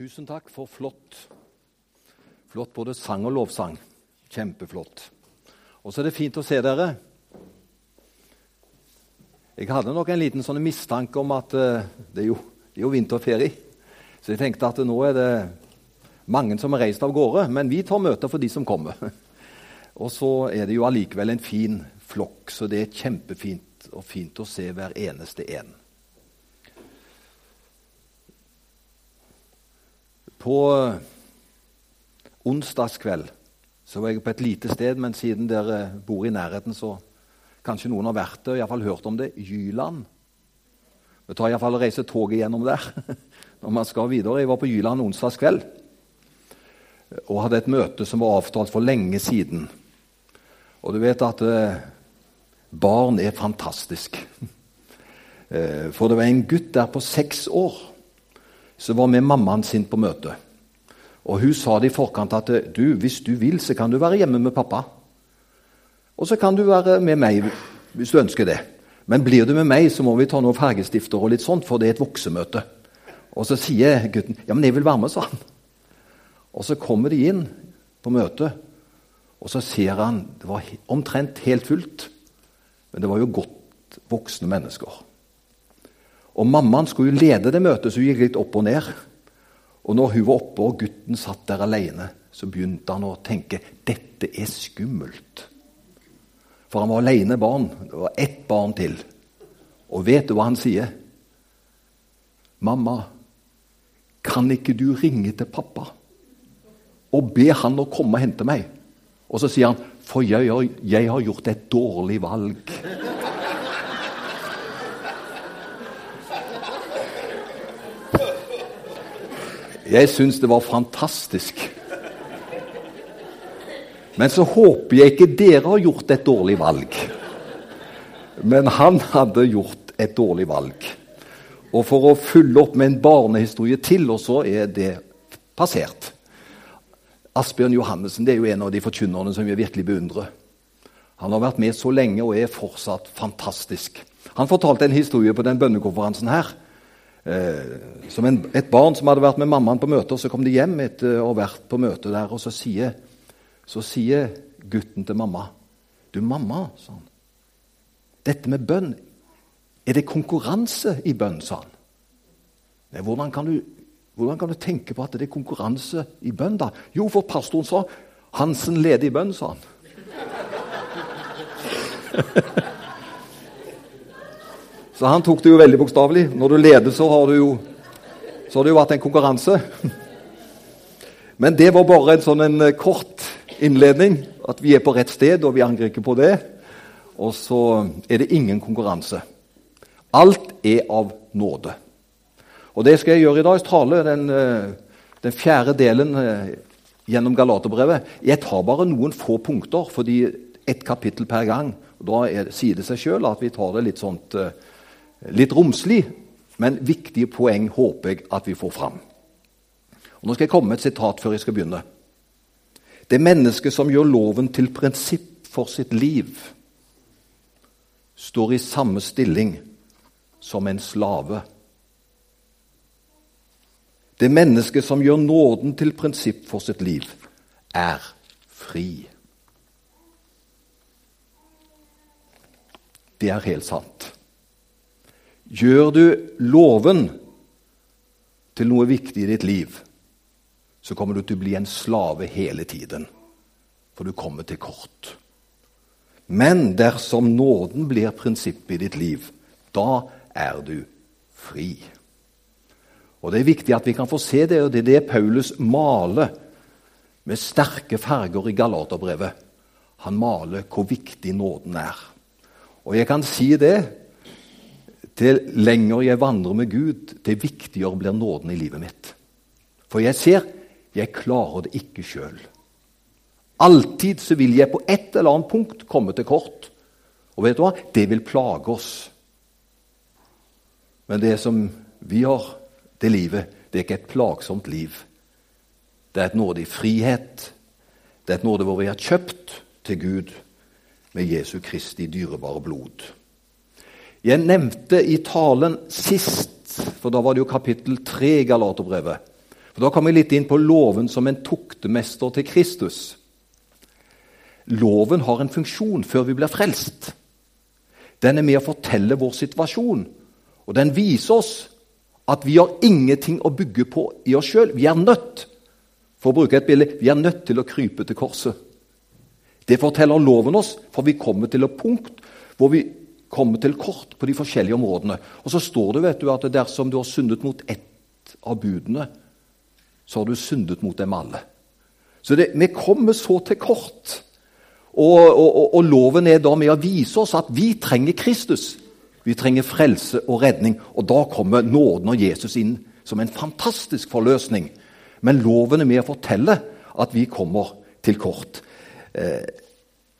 Tusen takk for flott. Flott både sang og lovsang. Kjempeflott. Og så er det fint å se dere. Jeg hadde nok en liten sånn mistanke om at uh, det, er jo, det er jo vinterferie. Så jeg tenkte at nå er det mange som har reist av gårde. Men vi tar møter for de som kommer. og så er det jo allikevel en fin flokk, så det er kjempefint og fint å se hver eneste en. På onsdagskveld så var jeg på et lite sted, men siden dere bor i nærheten, så kanskje noen har vært der og iallfall hørt om det. Jyland. Vi tar iallfall og reiser toget gjennom der når man skal videre. Jeg var på Jyland onsdagskveld og hadde et møte som var avtalt for lenge siden. Og du vet at eh, barn er fantastisk. Eh, for det var en gutt der på seks år som var med mammaen sin på møte. Og Hun sa det i forkant at du, hvis du vil, så kan du være hjemme med pappa. Og så kan du være med meg hvis du ønsker det. Men blir du med meg, så må vi ta noen fargestifter og litt sånt, for det er et voksemøte. Og så sier gutten ja, men jeg vil være med, sa han. Og så kommer de inn på møtet, og så ser han Det var omtrent helt fullt, men det var jo godt voksne mennesker. Og Mammaen skulle jo lede det møtet, så hun gikk litt opp og ned. Og når hun var oppe og gutten satt der alene, så begynte han å tenke dette er skummelt. For han var alene barn. Det var ett barn til. Og vet du hva han sier? 'Mamma, kan ikke du ringe til pappa og be han å komme og hente meg?' Og så sier han, 'For jeg, jeg har gjort et dårlig valg'. Jeg syns det var fantastisk. Men så håper jeg ikke dere har gjort et dårlig valg. Men han hadde gjort et dårlig valg. Og for å fylle opp med en barnehistorie til, og så er det passert. Asbjørn Johannessen er jo en av de forkynnerne som vi virkelig beundrer. Han har vært med så lenge og er fortsatt fantastisk. Han fortalte en historie på den bønnekonferansen her eh, som en, et barn som hadde vært med mammaen på møte, og så kom de hjem etter å ha vært på møte der, og så sier, så sier gutten til mamma Du, mamma, sa han. Dette med bønn, er det konkurranse i bønn, sa han. Nei, hvordan kan, du, hvordan kan du tenke på at det er konkurranse i bønn, da? Jo, for pastoren sa Hansen leder i bønn, sa han. Så han tok det jo veldig bokstavelig. Når du leder, så har, jo, så har det jo vært en konkurranse. Men det var bare en sånn en eh, kort innledning. At vi er på rett sted, og vi angriper på det. Og så er det ingen konkurranse. Alt er av nåde. Og det skal jeg gjøre i dags tale, den, eh, den fjerde delen eh, gjennom Galaterbrevet. Jeg tar bare noen få punkter, fordi ett kapittel per gang. og Da er, sier det seg sjøl at vi tar det litt sånt Litt romslig, men viktige poeng håper jeg at vi får fram. Og nå skal jeg komme med et sitat før jeg skal begynne. Det mennesket som gjør loven til prinsipp for sitt liv, står i samme stilling som en slave. Det mennesket som gjør nåden til prinsipp for sitt liv, er fri. Det er helt sant. Gjør du låven til noe viktig i ditt liv, så kommer du til å bli en slave hele tiden. For du kommer til kort. Men dersom nåden blir prinsippet i ditt liv, da er du fri. Og Det er viktig at vi kan få se det, og det er det Paulus maler med sterke farger i Galaterbrevet. Han maler hvor viktig nåden er. Og jeg kan si det til lenger jeg vandrer med Gud, til viktigere blir nåden i livet mitt. For jeg ser jeg klarer det ikke sjøl. Alltid så vil jeg på et eller annet punkt komme til kort. Og vet du hva? Det vil plage oss. Men det som vi har, det livet, det er ikke et plagsomt liv. Det er et nådig frihet. Det er et nåde hvor vi er kjøpt til Gud med Jesu Kristi dyrebare blod. Jeg nevnte i talen sist, for da var det jo kapittel 3 i Galaterbrevet, For Da kom jeg litt inn på loven som en tuktemester til Kristus. Loven har en funksjon før vi blir frelst. Den er med å fortelle vår situasjon, og den viser oss at vi har ingenting å bygge på i oss sjøl. Vi er nødt for å bruke et bilde, vi er nødt til å krype til korset. Det forteller loven oss, for vi kommer til et punkt hvor vi kommer til kort på de forskjellige områdene. Og så står det vet du, at dersom du har syndet mot ett av budene, så har du syndet mot dem alle. Så det, vi kommer så til kort. Og, og, og, loven er da med å vise oss at vi trenger Kristus. Vi trenger frelse og redning. Og da kommer nåden og Jesus inn som en fantastisk forløsning. Men loven er med å fortelle at vi kommer til kort. Eh,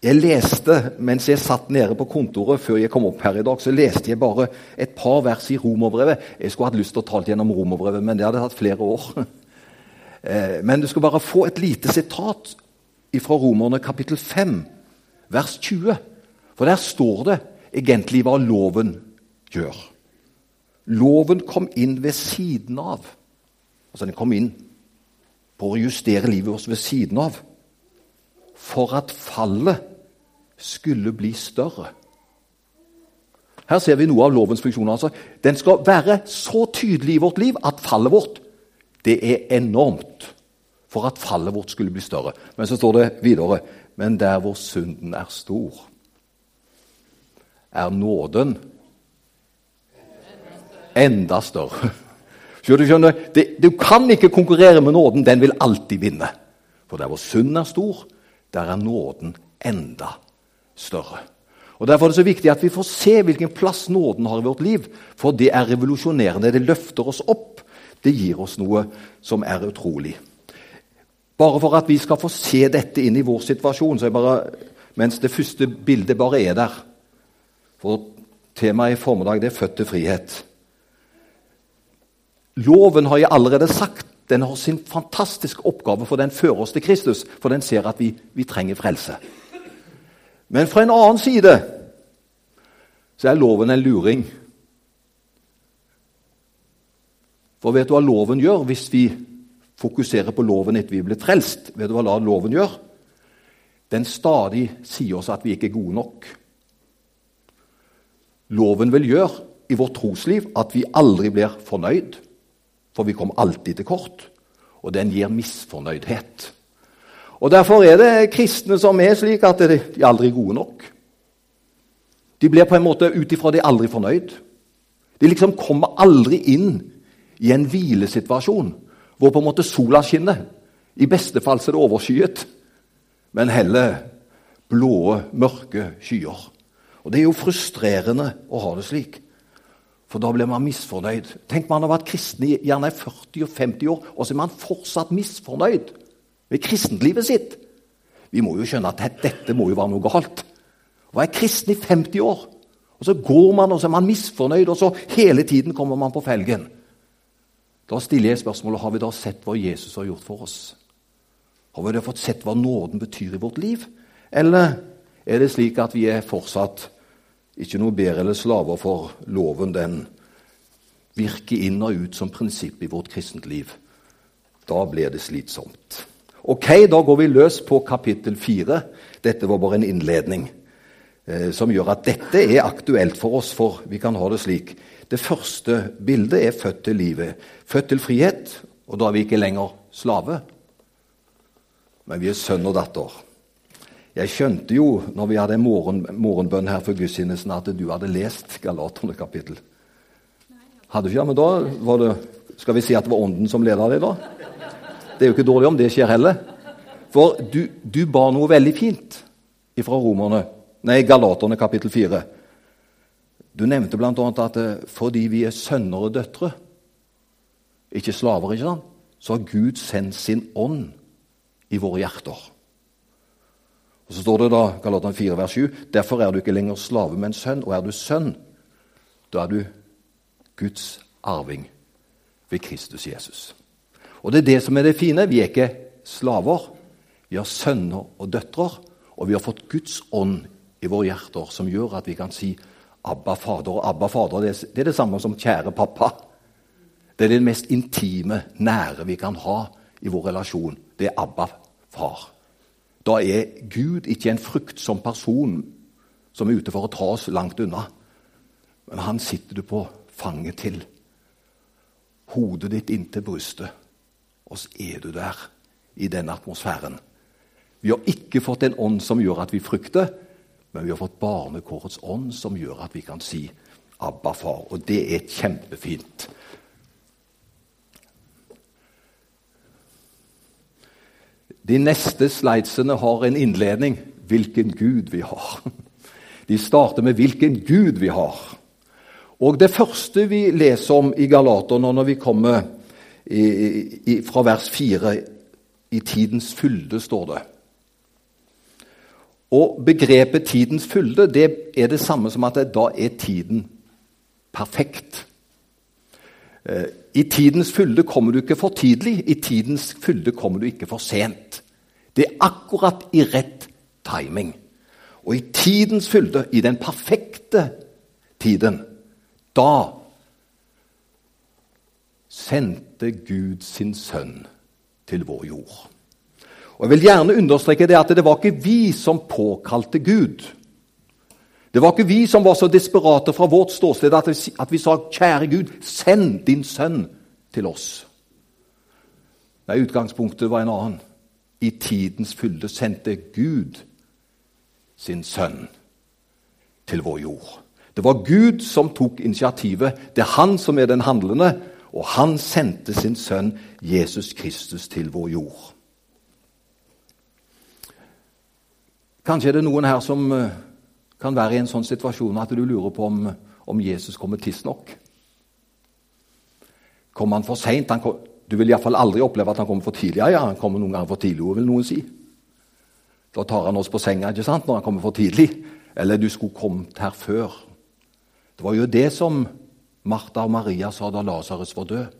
jeg leste, Mens jeg satt nede på kontoret før jeg kom opp her i dag, så leste jeg bare et par vers i Romerbrevet. Jeg skulle hatt lyst til å tale gjennom Romerbrevet, men det hadde tatt flere år. Eh, men du skal bare få et lite sitat fra Romerne kapittel 5, vers 20. For der står det egentlig hva loven gjør. Loven kom inn ved siden av. Altså den kom inn på å justere livet vårt ved siden av. For at fallet skulle bli større. Her ser vi noe av lovens funksjoner. Altså, den skal være så tydelig i vårt liv at fallet vårt det er enormt for at fallet vårt skulle bli større. Men så står det videre Men der hvor synden er stor, er nåden enda større. Du, skjønner, det, du kan ikke konkurrere med nåden. Den vil alltid vinne. For der hvor synden er stor, der er nåden enda større større. Og Derfor er det så viktig at vi får se hvilken plass nåden har i vårt liv. For det er revolusjonerende. Det løfter oss opp. Det gir oss noe som er utrolig. Bare for at vi skal få se dette inn i vår situasjon, så er bare, mens det første bildet bare er der For temaet i formiddag det er 'født til frihet'. Loven har jeg allerede sagt. Den har sin fantastiske oppgave, for den fører oss til Kristus. For den ser at vi, vi trenger frelse. Men fra en annen side så er loven en luring. For vet du hva loven gjør hvis vi fokuserer på loven etter vi blir frelst? Vet du hva loven gjør? Den stadig sier oss at vi ikke er gode nok. Loven vil gjøre i vårt trosliv at vi aldri blir fornøyd, for vi kommer alltid til kort. Og den gir misfornøydhet. Og Derfor er det kristne som er slik at de er aldri gode nok. De blir på en måte ut ifra de aldri fornøyd. De liksom kommer aldri inn i en hvilesituasjon hvor på en måte sola skinner. I beste fall er det overskyet, men heller blå, mørke skyer. Og Det er jo frustrerende å ha det slik, for da blir man misfornøyd. Tenk man har vært kristen i gjerne 40 og 50 år, og så er man fortsatt misfornøyd ved kristentlivet sitt. Vi må jo skjønne at dette må jo være noe galt. Å være kristen i 50 år, og så går man og så er man misfornøyd, og så hele tiden kommer man på felgen. Da stiller jeg spørsmålet har vi da sett hva Jesus har gjort for oss. Har vi da fått sett hva nåden betyr i vårt liv? Eller er det slik at vi er fortsatt ikke noe bedre eller slaver for loven? Den virker inn og ut som prinsipp i vårt kristent liv. Da blir det slitsomt. Ok, da går vi løs på kapittel fire. Dette var bare en innledning eh, som gjør at dette er aktuelt for oss, for vi kan ha det slik. Det første bildet er født til livet. Født til frihet, og da er vi ikke lenger slave, men vi er sønn og datter. Jeg skjønte jo når vi hadde morgen, morgenbønn her for gudstjenesten, at du hadde lest Galaterne kapittel. Hadde du ikke? Ja, Men da var det Skal vi si at det var Ånden som leda deg, da? Det er jo ikke dårlig om det skjer heller. For du, du ba noe veldig fint fra romerne, nei, Galaterne kapittel 4. Du nevnte bl.a. at eh, fordi vi er sønner og døtre, ikke slaver, ikke sant? så har Gud sendt sin ånd i våre hjerter. Og Så står det da, Galaterne 4, vers 7.: Derfor er du ikke lenger slave, men sønn. Og er du sønn, da er du Guds arving ved Kristus Jesus. Og det er det som er det fine. Vi er ikke slaver. Vi har sønner og døtre, og vi har fått Guds ånd i våre hjerter, som gjør at vi kan si 'Abba, Fader'. Og 'Abba, Fader' det er det samme som 'kjære pappa'. Det er det mest intime, nære vi kan ha i vår relasjon. Det er Abba, far. Da er Gud ikke en fruktsom person som er ute for å ta oss langt unna. Men han sitter du på fanget til. Hodet ditt inntil brystet. Og så er du der i denne atmosfæren. Vi har ikke fått en ånd som gjør at vi frykter, men vi har fått barnekårets ånd som gjør at vi kan si 'Abba, far'. Og det er kjempefint. De neste slidesene har en innledning 'Hvilken Gud vi har'. De starter med 'Hvilken Gud vi har'. Og Det første vi leser om i Galaterne når vi kommer i, i, fra vers 4 I tidens fylde, står det. Og begrepet 'tidens fylde' det er det samme som at da er tiden perfekt. Eh, I tidens fylde kommer du ikke for tidlig, i tidens fylde kommer du ikke for sent. Det er akkurat i rett timing. Og i tidens fylde, i den perfekte tiden, da sendte Gud sin sønn til vår jord. Og Jeg vil gjerne understreke det at det var ikke vi som påkalte Gud. Det var ikke vi som var så desperate fra vårt ståsted at vi, at vi sa 'Kjære Gud, send din sønn til oss'. Nei, Utgangspunktet var en annen. I tidens fylde sendte Gud sin sønn til vår jord. Det var Gud som tok initiativet. Det er han som er den handlende, og han sendte sin sønn Jesus Kristus til vår jord. Kanskje er det noen her som eh, kan være i en sånn situasjon at du lurer på om, om Jesus kommer tidsnok. Kommer han for seint? Du vil iallfall aldri oppleve at han kommer for tidlig. Ja, han kommer noen ganger for tidlig, vil noen si. Da tar han oss på senga ikke sant, når han kommer for tidlig. Eller du skulle kommet her før. Det var jo det som Martha og Maria sa da Lasarus var død.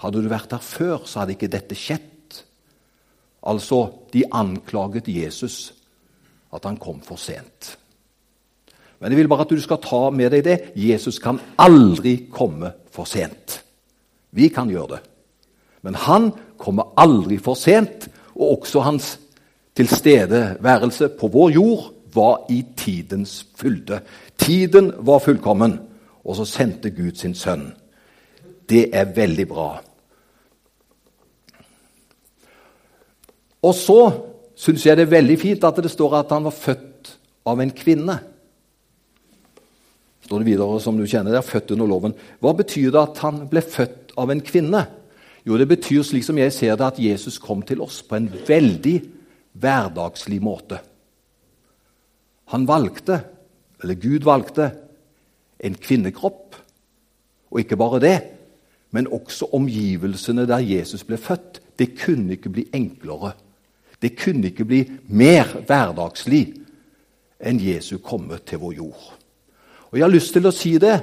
Hadde du vært her før, så hadde ikke dette skjedd. Altså, de anklaget Jesus at han kom for sent. Men jeg vil bare at du skal ta med deg det. Jesus kan aldri komme for sent. Vi kan gjøre det. Men han kommer aldri for sent, og også hans tilstedeværelse på vår jord var i tidens fylde. Tiden var fullkommen, og så sendte Gud sin sønn. Det er veldig bra. Og så syns jeg det er veldig fint at det står at han var født av en kvinne. står det videre, som du kjenner, det er født under loven. Hva betyr det at han ble født av en kvinne? Jo, det betyr slik som jeg ser det, at Jesus kom til oss på en veldig hverdagslig måte. Han valgte, eller Gud valgte, en kvinnekropp. Og ikke bare det, men også omgivelsene der Jesus ble født. Det kunne ikke bli enklere. Det kunne ikke bli mer hverdagslig enn Jesu komme til vår jord. Og Jeg har lyst til å si det.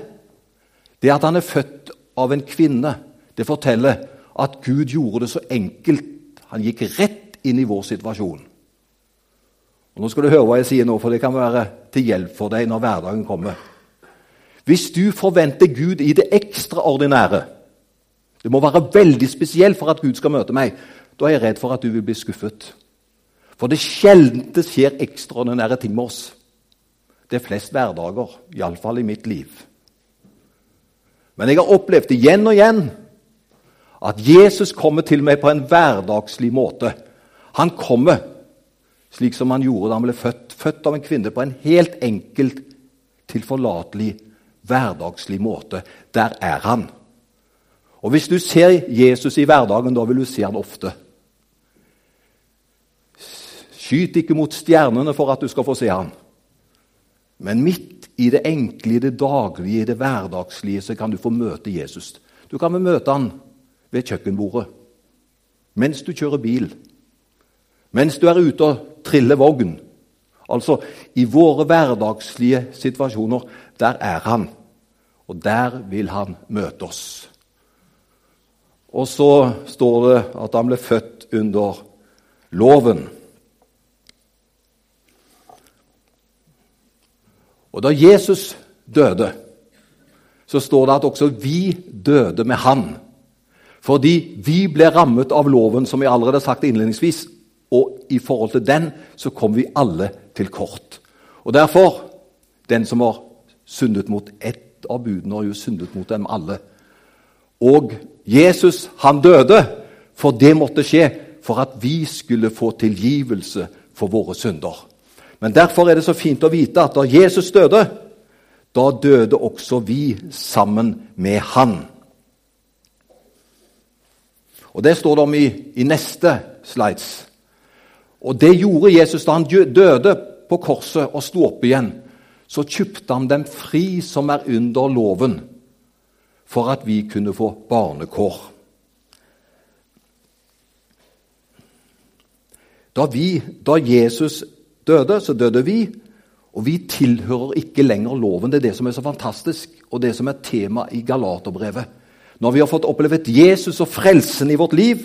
Det at han er født av en kvinne, det forteller at Gud gjorde det så enkelt. Han gikk rett inn i vår situasjon. Og Nå skal du høre hva jeg sier nå, for det kan være til hjelp for deg når hverdagen kommer. Hvis du forventer Gud i det ekstraordinære Det må være veldig spesielt for at Gud skal møte meg. Da er jeg redd for at du vil bli skuffet. For det det skjer ekstraordinære ting med oss. Det er flest hverdager, iallfall i mitt liv. Men jeg har opplevd igjen og igjen at Jesus kommer til meg på en hverdagslig måte. Han kommer slik som han gjorde da han ble født, født av en kvinne, på en helt enkelt, tilforlatelig, hverdagslig måte. Der er han. Og Hvis du ser Jesus i hverdagen, da vil du se han ofte. Skyt ikke mot stjernene for at du skal få se han. Men midt i det enkle, i det daglige, i det hverdagslige, så kan du få møte Jesus. Du kan møte han ved kjøkkenbordet, mens du kjører bil, mens du er ute og triller vogn. Altså, i våre hverdagslige situasjoner, der er han. Og der vil han møte oss. Og så står det at han ble født under loven. Og da Jesus døde, så står det at også vi døde med Han. Fordi vi ble rammet av loven, som jeg allerede har sagt innledningsvis. Og i forhold til den så kom vi alle til kort. Og derfor Den som har syndet mot ett av budene, har jo syndet mot dem alle. Og Jesus, han døde, for det måtte skje for at vi skulle få tilgivelse for våre synder. Men derfor er det så fint å vite at da Jesus døde, da døde også vi sammen med han. Og Det står det om i, i neste slides. Og det gjorde Jesus da han døde på korset og sto opp igjen. Så kjøpte han dem fri som er under loven, for at vi kunne få barnekår. Da, vi, da Jesus døde, så døde vi. Og vi tilhører ikke lenger loven. Det er det som er så fantastisk, og det som er tema i Galaterbrevet. Når vi har fått opplevd Jesus og frelsen i vårt liv,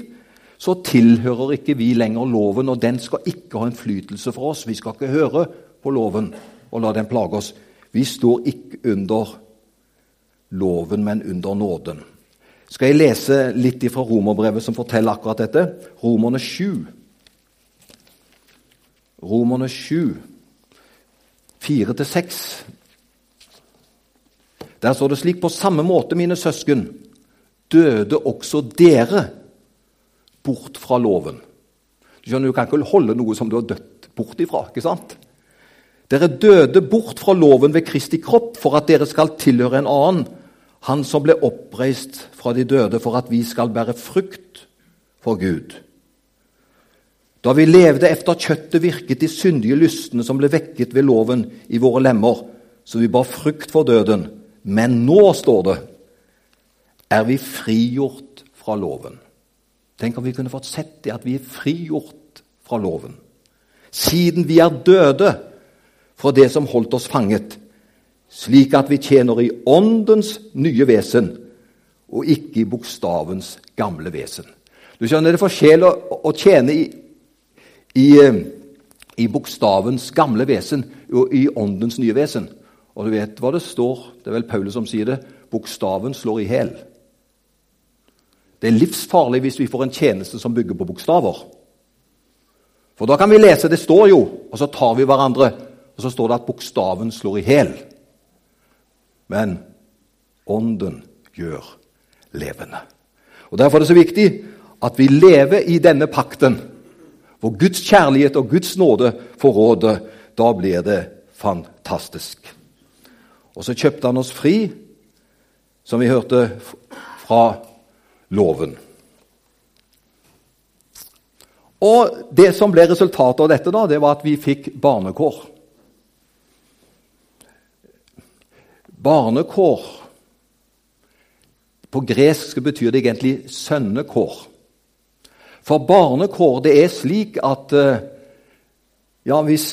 så tilhører ikke vi lenger loven, og den skal ikke ha innflytelse for oss. Vi skal ikke høre på loven og la den plage oss. Vi står ikke under loven, men under nåden. Skal jeg lese litt fra romerbrevet som forteller akkurat dette? Romerne 7. Romerne 7, 4-6. Der står det slik På samme måte, mine søsken, døde også dere bort fra loven. Du skjønner, du kan ikke holde noe som du har dødd bort ifra. ikke sant? Dere døde bort fra loven ved Kristi kropp for at dere skal tilhøre en annen, han som ble oppreist fra de døde for at vi skal bære frukt for Gud. Da vi levde efter kjøttet, virket de syndige lystne som ble vekket ved loven i våre lemmer, så vi bar frukt for døden. Men nå, står det, er vi frigjort fra loven. Tenk om vi kunne fått sett det, at vi er frigjort fra loven. Siden vi er døde fra det som holdt oss fanget, slik at vi tjener i åndens nye vesen og ikke i bokstavens gamle vesen. Du skjønner, Det er forskjell å, å tjene i i, eh, i bokstavens gamle vesen og i åndens nye vesen. Og du vet hva det står, det er vel Paulus som sier det, bokstaven slår i hjel. Det er livsfarlig hvis vi får en tjeneste som bygger på bokstaver. For da kan vi lese, det står jo, og så tar vi hverandre, og så står det at bokstaven slår i hjel. Men ånden gjør levende. Og Derfor er det så viktig at vi lever i denne pakten hvor Guds kjærlighet og Guds nåde får råde, da blir det fantastisk. Og så kjøpte han oss fri, som vi hørte, fra loven. Og Det som ble resultatet av dette, da, det var at vi fikk barnekår. Barnekår På gresk betyr det egentlig sønnekår. For barnekår det er slik at eh, ja, hvis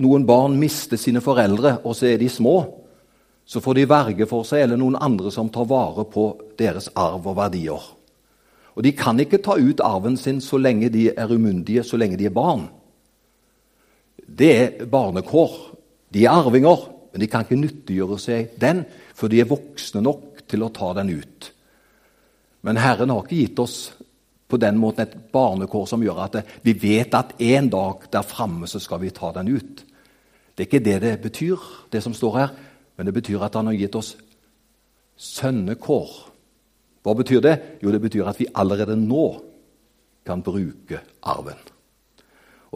noen barn mister sine foreldre, og så er de små, så får de verge for seg eller noen andre som tar vare på deres arv og verdier. Og De kan ikke ta ut arven sin så lenge de er umyndige, så lenge de er barn. Det er barnekår. De er arvinger, men de kan ikke nyttiggjøre seg den, for de er voksne nok til å ta den ut. Men Herren har ikke gitt oss på den måten et barnekår som gjør at vi vet at en dag der framme så skal vi ta den ut. Det er ikke det det betyr, det som står her, men det betyr at han har gitt oss sønnekår. Hva betyr det? Jo, det betyr at vi allerede nå kan bruke arven.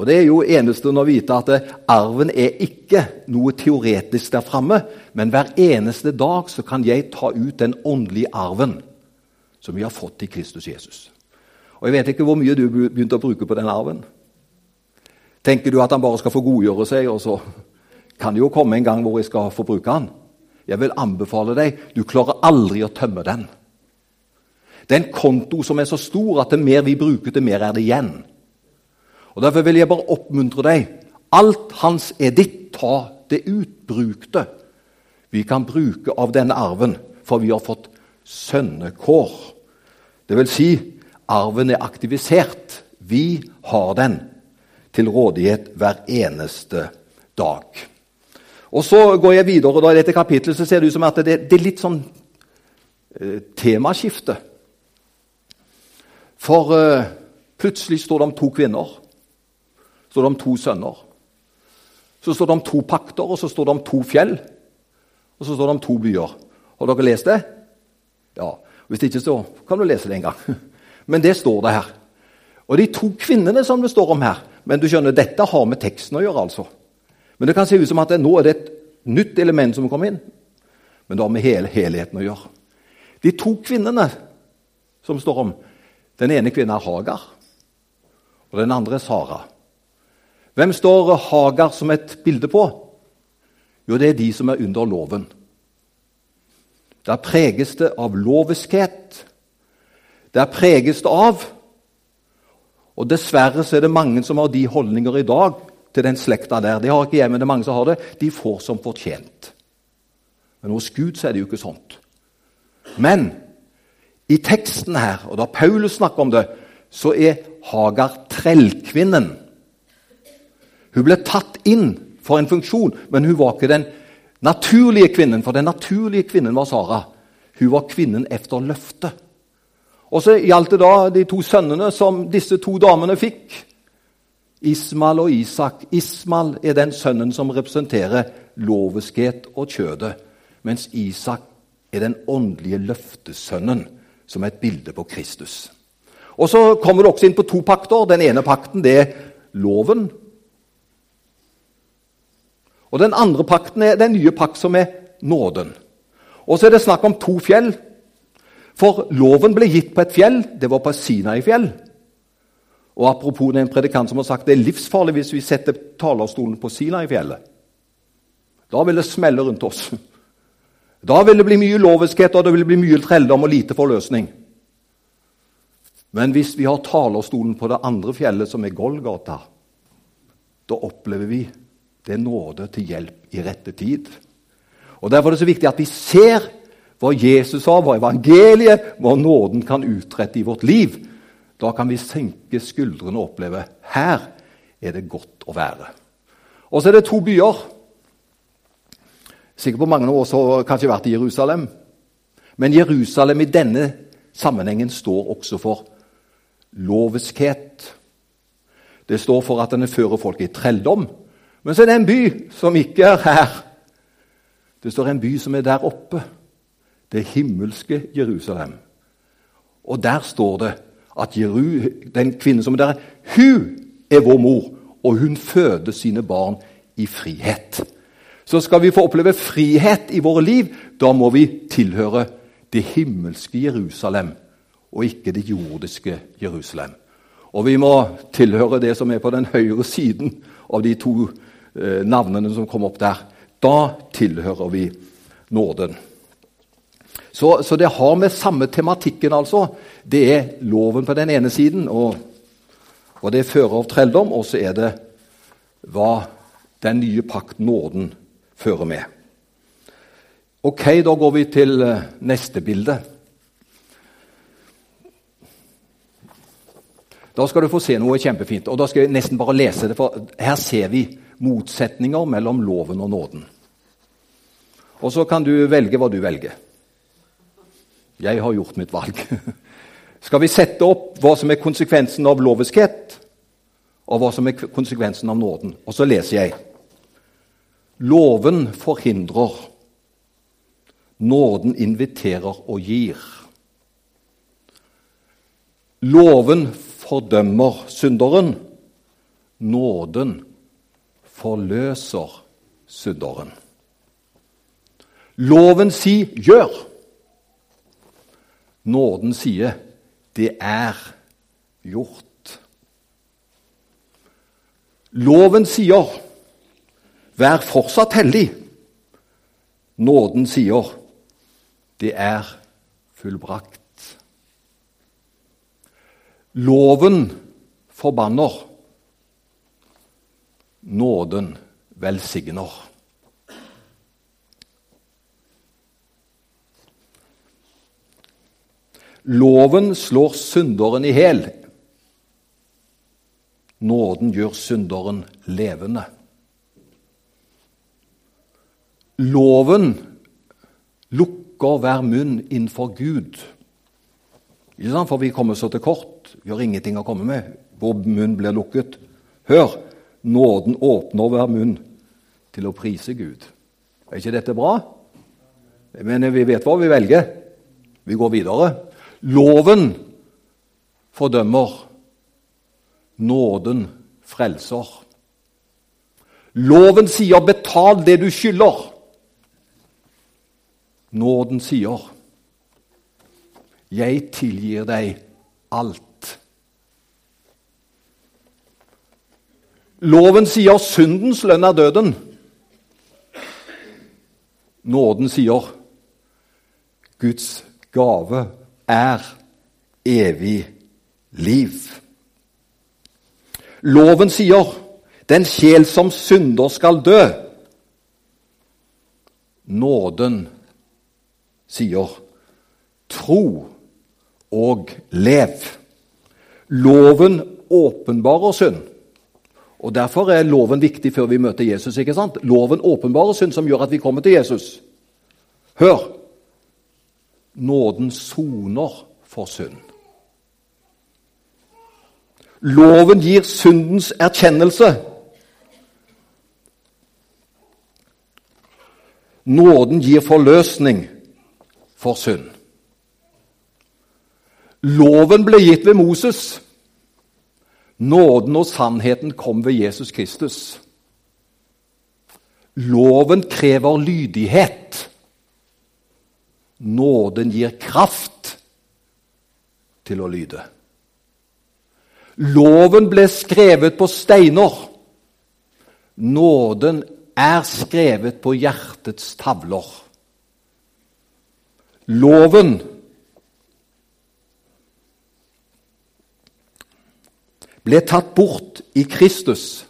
Og Det er jo eneste å vite at arven er ikke noe teoretisk der framme, men hver eneste dag så kan jeg ta ut den åndelige arven som vi har fått i Kristus Jesus. Og Jeg vet ikke hvor mye du begynte å bruke på den arven. Tenker du at han bare skal få godgjøre seg, og så kan det jo komme en gang hvor jeg skal få bruke han. Jeg vil anbefale deg du klarer aldri å tømme den. Det er en konto som er så stor at det mer vi bruker, det mer er det igjen. Og Derfor vil jeg bare oppmuntre deg. Alt hans er ditt. Ta det utbrukte. Vi kan bruke av denne arven, for vi har fått sønnekår. Det vil si, arven er aktivisert. Vi har den til rådighet hver eneste dag. Og Så går jeg videre. og da I dette kapittelet så ser det ut som at det, det er litt sånn eh, temaskifte. For eh, plutselig står det om to kvinner. Står det om to sønner. Så står det om to pakter, og så står det om to fjell. Og så står det om to byer. Har dere lest det? Ja. Hvis ikke, så kan du lese det en gang. Men det står det her. Og de to kvinnene som det står om her Men du skjønner, dette har med teksten å gjøre. altså. Men det kan se ut som at nå er det et nytt element som kommer inn. Men det har med hele helheten å gjøre. De to kvinnene som står om Den ene kvinnen er Hagar, og den andre er Sara. Hvem står Hagar som et bilde på? Jo, det er de som er under loven. Der preges det av loviskhet. Der preges det av Og dessverre så er det mange som har de holdninger i dag til den slekta der. De har ikke jeg, men det er mange som har det. De får som fortjent. Men hos Gud så er det jo ikke sånt. Men i teksten her, og da Paulus snakker om det, så er Hagar trellkvinnen. Hun ble tatt inn for en funksjon, men hun var ikke den naturlige kvinnen. For den naturlige kvinnen var Sara. Hun var kvinnen efter løftet. Og så gjaldt det da de to sønnene som disse to damene fikk. Ismal og Isak. Ismal er den sønnen som representerer loviskhet og kjødet, mens Isak er den åndelige løftesønnen, som er et bilde på Kristus. Og Så kommer det også inn på to pakter. Den ene pakten det er loven. Og Den andre pakten er den nye pakt, som er nåden. Og så er det snakk om to fjell. For loven ble gitt på et fjell. Det var på Sinai-fjell. Og Apropos det er en predikant som har sagt det er livsfarlig hvis vi setter talerstolen på Sinai-fjellet. Da vil det smelle rundt oss. Da vil det bli mye loviskhet og det vil bli mye trelldom og lite forløsning. Men hvis vi har talerstolen på det andre fjellet, som er Golgata, da opplever vi det er nåde til hjelp i rette tid. Og Derfor er det så viktig at vi ser hva Jesus sa, hva evangeliet, hva nåden kan utrette i vårt liv. Da kan vi senke skuldrene og oppleve her er det godt å være. Og så er det to byer. Sikkert på mange av oss har kanskje vært i Jerusalem. Men Jerusalem i denne sammenhengen står også for loviskhet. Det står for at den fører folk i trelldom. Men så er det en by som ikke er her. Det står en by som er der oppe. Det himmelske Jerusalem. Og der står det at Jeru, den kvinnen som er der, hun er vår mor, og hun føder sine barn i frihet. Så skal vi få oppleve frihet i våre liv, da må vi tilhøre det himmelske Jerusalem og ikke det jordiske Jerusalem. Og vi må tilhøre det som er på den høyre siden av de to navnene som kom opp der. Da tilhører vi nåden. Så, så, det har med samme tematikken, altså. Det er loven på den ene siden, og, og det fører av trelldom, og så er det hva den nye pakt, nåden, fører med. Ok, da går vi til eh, neste bilde. Da skal du få se noe kjempefint. og Da skal jeg nesten bare lese det, for her ser vi motsetninger mellom loven og nåden. Og så kan du velge hva du velger. Jeg har gjort mitt valg. Skal vi sette opp hva som er konsekvensen av loviskhet, og hva som er konsekvensen av nåden? Og så leser jeg. Loven forhindrer. Nåden inviterer og gir. Loven fordømmer synderen. Nåden forløser synderen. Loven sier 'gjør'. Nåden sier 'det er gjort'. Loven sier Vær fortsatt hellig. Nåden sier det er fullbrakt. Loven forbanner. Nåden velsigner. Loven slår synderen i hæl. Nåden gjør synderen levende. Loven lukker hver munn innenfor Gud. Ikke sant? For vi kommer så til kort. Vi har ingenting å komme med. Vår munn blir lukket. Hør! Nåden åpner hver munn til å prise Gud. Er ikke dette bra? Men vi vet hva vi velger. Vi går videre. Loven fordømmer. Nåden frelser. Loven sier 'betal det du skylder'. Nåden sier 'jeg tilgir deg alt'. Loven sier 'syndens lønn er døden'. Nåden sier 'Guds gave er evig liv'. Loven sier 'den sjel som synder, skal dø'. Nåden sier 'tro og lev'. Loven åpenbarer synd. Og Derfor er loven viktig før vi møter Jesus. ikke sant? Loven åpenbarer synd som gjør at vi kommer til Jesus. Hør! Nåden soner for synd. Loven gir syndens erkjennelse. Nåden gir forløsning for synd. Loven ble gitt ved Moses. Nåden og sannheten kom ved Jesus Kristus. Loven krever lydighet. Nåden gir kraft til å lyde. Loven ble skrevet på steiner. Nåden er skrevet på hjertets tavler. Loven ble tatt bort i Kristus.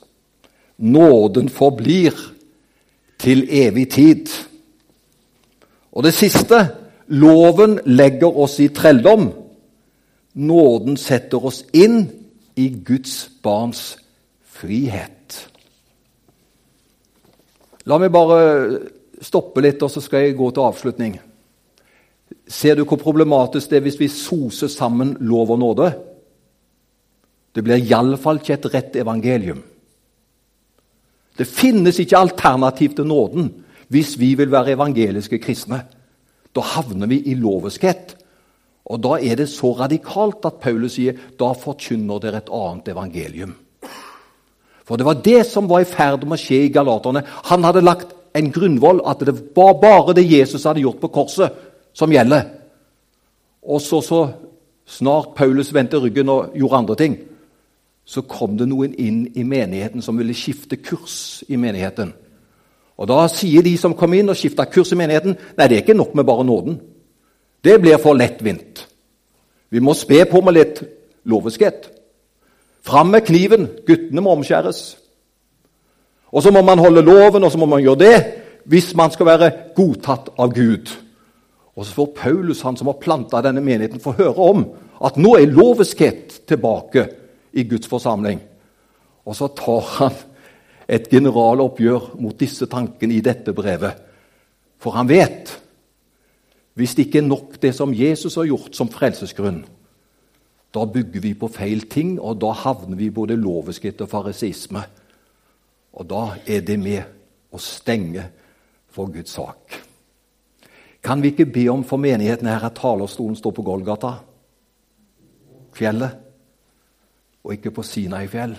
Nåden forblir til evig tid. Og det siste loven legger oss i trelldom. Nåden setter oss inn i Guds barns frihet. La meg bare stoppe litt, og så skal jeg gå til avslutning. Ser du hvor problematisk det er hvis vi soser sammen lov og nåde? Det blir iallfall ikke et rett evangelium. Det finnes ikke alternativ til nåden hvis vi vil være evangeliske kristne. Da havner vi i loviskhet. Og Da er det så radikalt at Paulus sier da forkynner dere et annet evangelium. For det var det som var i ferd med å skje i Galaterne. Han hadde lagt en grunnvoll at det var bare det Jesus hadde gjort på korset, som gjelder. Og så, så snart Paulus vendte ryggen og gjorde andre ting, så kom det noen inn i menigheten som ville skifte kurs i menigheten. Og Da sier de som kom inn og skifta kurs i menigheten, nei, det er ikke nok med bare nåden. Det blir for lettvint. Vi må spe på med litt loveskhet. Fram med kniven. Guttene må omskjæres. Og så må man holde loven, og så må man gjøre det hvis man skal være godtatt av Gud. Og så får Paulus, han som har planta denne menigheten, få høre om at nå er loveskhet tilbake i Guds forsamling. Og så tar han et generaloppgjør mot disse tankene i dette brevet. For han vet hvis det ikke er nok det som Jesus har gjort som frelsesgrunn, da bygger vi på feil ting, og da havner vi både loveskritt og farisisme. Og da er det med å stenge for Guds sak. Kan vi ikke be om for menigheten her at talerstolen står på Golgata, fjellet, og ikke på Sinai-fjell?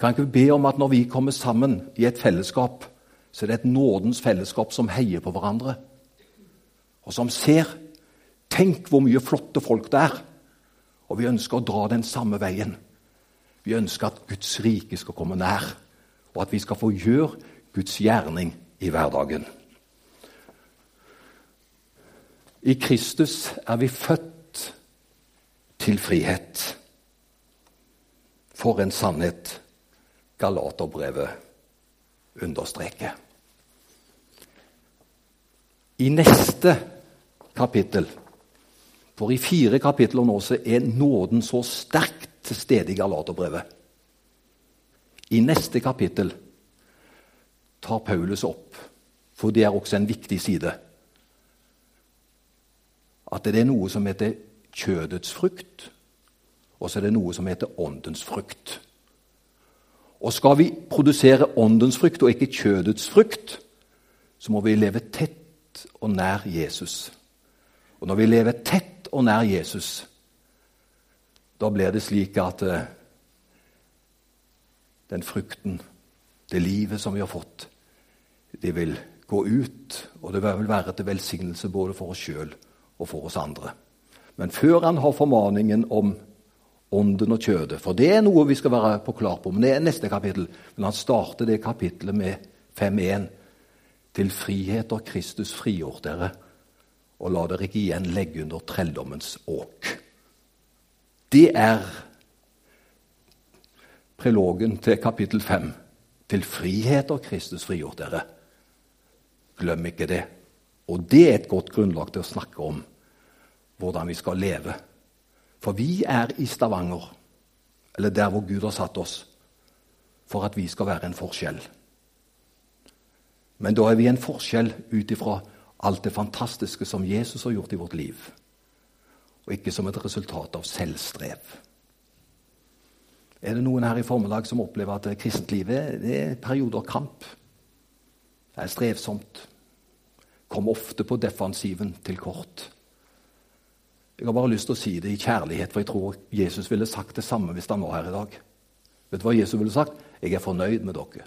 Kan ikke vi be om at når vi kommer sammen i et fellesskap, så er det et nådens fellesskap som heier på hverandre? og som ser Tenk hvor mye flotte folk det er! Og vi ønsker å dra den samme veien. Vi ønsker at Guds rike skal komme nær, og at vi skal få gjøre Guds gjerning i hverdagen. I Kristus er vi født til frihet. For en sannhet Galaterbrevet understreker. I neste kapittel For i fire kapitler nå så er nåden så sterkt til stede i Galaterbrevet. I neste kapittel tar Paulus opp, for det er også en viktig side, at det er noe som heter kjødets frukt, og så er det noe som heter åndens frukt. Og skal vi produsere åndens frukt og ikke kjødets frukt, så må vi leve tett og nær Jesus. Og når vi lever tett og nær Jesus, da blir det slik at uh, den frukten, det livet som vi har fått, det vil gå ut, og det vil være til velsignelse både for oss sjøl og for oss andre. Men før han har formaningen om ånden og kjødet, for det er noe vi skal være på klar på, men det er neste kapittel. Men han starter det kapittelet med 5.1. Til frihet har Kristus frigjort dere, og la dere ikke igjen legge under trelldommens åk. Det er prelogen til kapittel 5. Til frihet har Kristus frigjort dere. Glem ikke det. Og det er et godt grunnlag til å snakke om hvordan vi skal leve. For vi er i Stavanger, eller der hvor Gud har satt oss, for at vi skal være en forskjell. Men da er vi en forskjell ut ifra alt det fantastiske som Jesus har gjort i vårt liv, og ikke som et resultat av selvstrev. Er det noen her i formiddag som opplever at kristentlivet er perioder av kamp? Det er strevsomt. Kom ofte på defensiven til kort. Jeg har bare lyst til å si det i kjærlighet, for jeg tror Jesus ville sagt det samme hvis han var her i dag. Vet du hva Jesus ville sagt? Jeg er fornøyd med dere.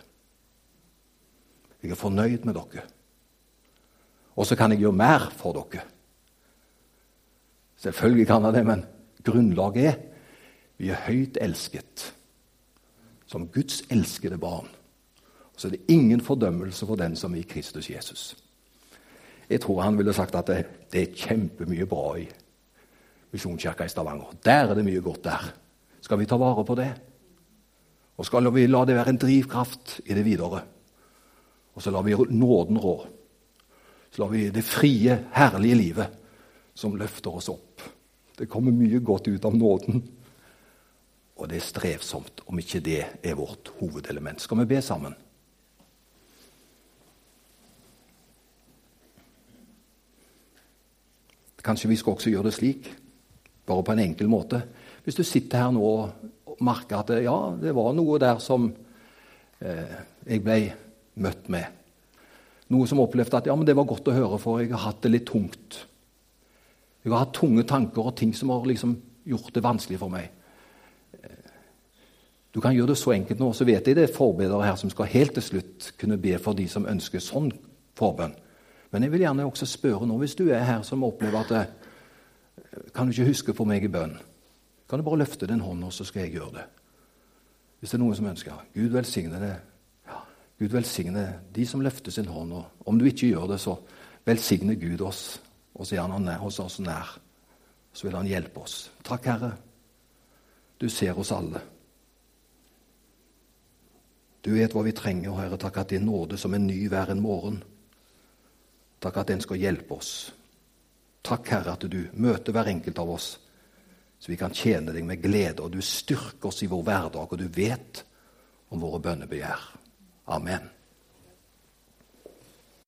Jeg er fornøyd med dere. Og så kan jeg gjøre mer for dere. Selvfølgelig kan han det, men grunnlaget er vi er høyt elsket. Som Guds elskede barn. Og så er det ingen fordømmelse for den som er i Kristus Jesus. Jeg tror han ville sagt at det, det er kjempemye bra i Misjonskirka i Stavanger. Der er det mye godt der. Skal vi ta vare på det? Og skal vi la det være en drivkraft i det videre? Og så lar vi nåden rå. Så lar vi det frie, herlige livet som løfter oss opp. Det kommer mye godt ut av nåden. Og det er strevsomt om ikke det er vårt hovedelement. Skal vi be sammen? Kanskje vi skal også gjøre det slik, bare på en enkel måte. Hvis du sitter her nå og merker at ja, det var noe der som eh, jeg ble møtt med. Noe som opplevde at ja, men det var godt å høre, for jeg har hatt det litt tungt. Jeg har hatt tunge tanker og ting som har liksom gjort det vanskelig for meg. Du kan gjøre det så enkelt nå, så vet jeg det er forbedere her som skal helt til slutt kunne be for de som ønsker sånn forbønn. Men jeg vil gjerne også spørre nå, hvis du er her som opplever at det, Kan du ikke huske for meg i bønn? Kan du bare løfte din hånd, og så skal jeg gjøre det? Hvis det er noen som ønsker Gud velsigne det. Ja, Gud velsigne de som løfter sin hånd. Og om du ikke gjør det, så velsigne Gud oss, og så er han hos oss nær. Så vil han hjelpe oss. Takk, Herre. Du ser oss alle. Du vet hva vi trenger, og Herre, takk at din nåde som en ny hver en morgen. Takk at den skal hjelpe oss. Takk, Herre, at du møter hver enkelt av oss, så vi kan tjene deg med glede, og du styrker oss i vår hverdag, og du vet om våre bønnebegjær. Amen.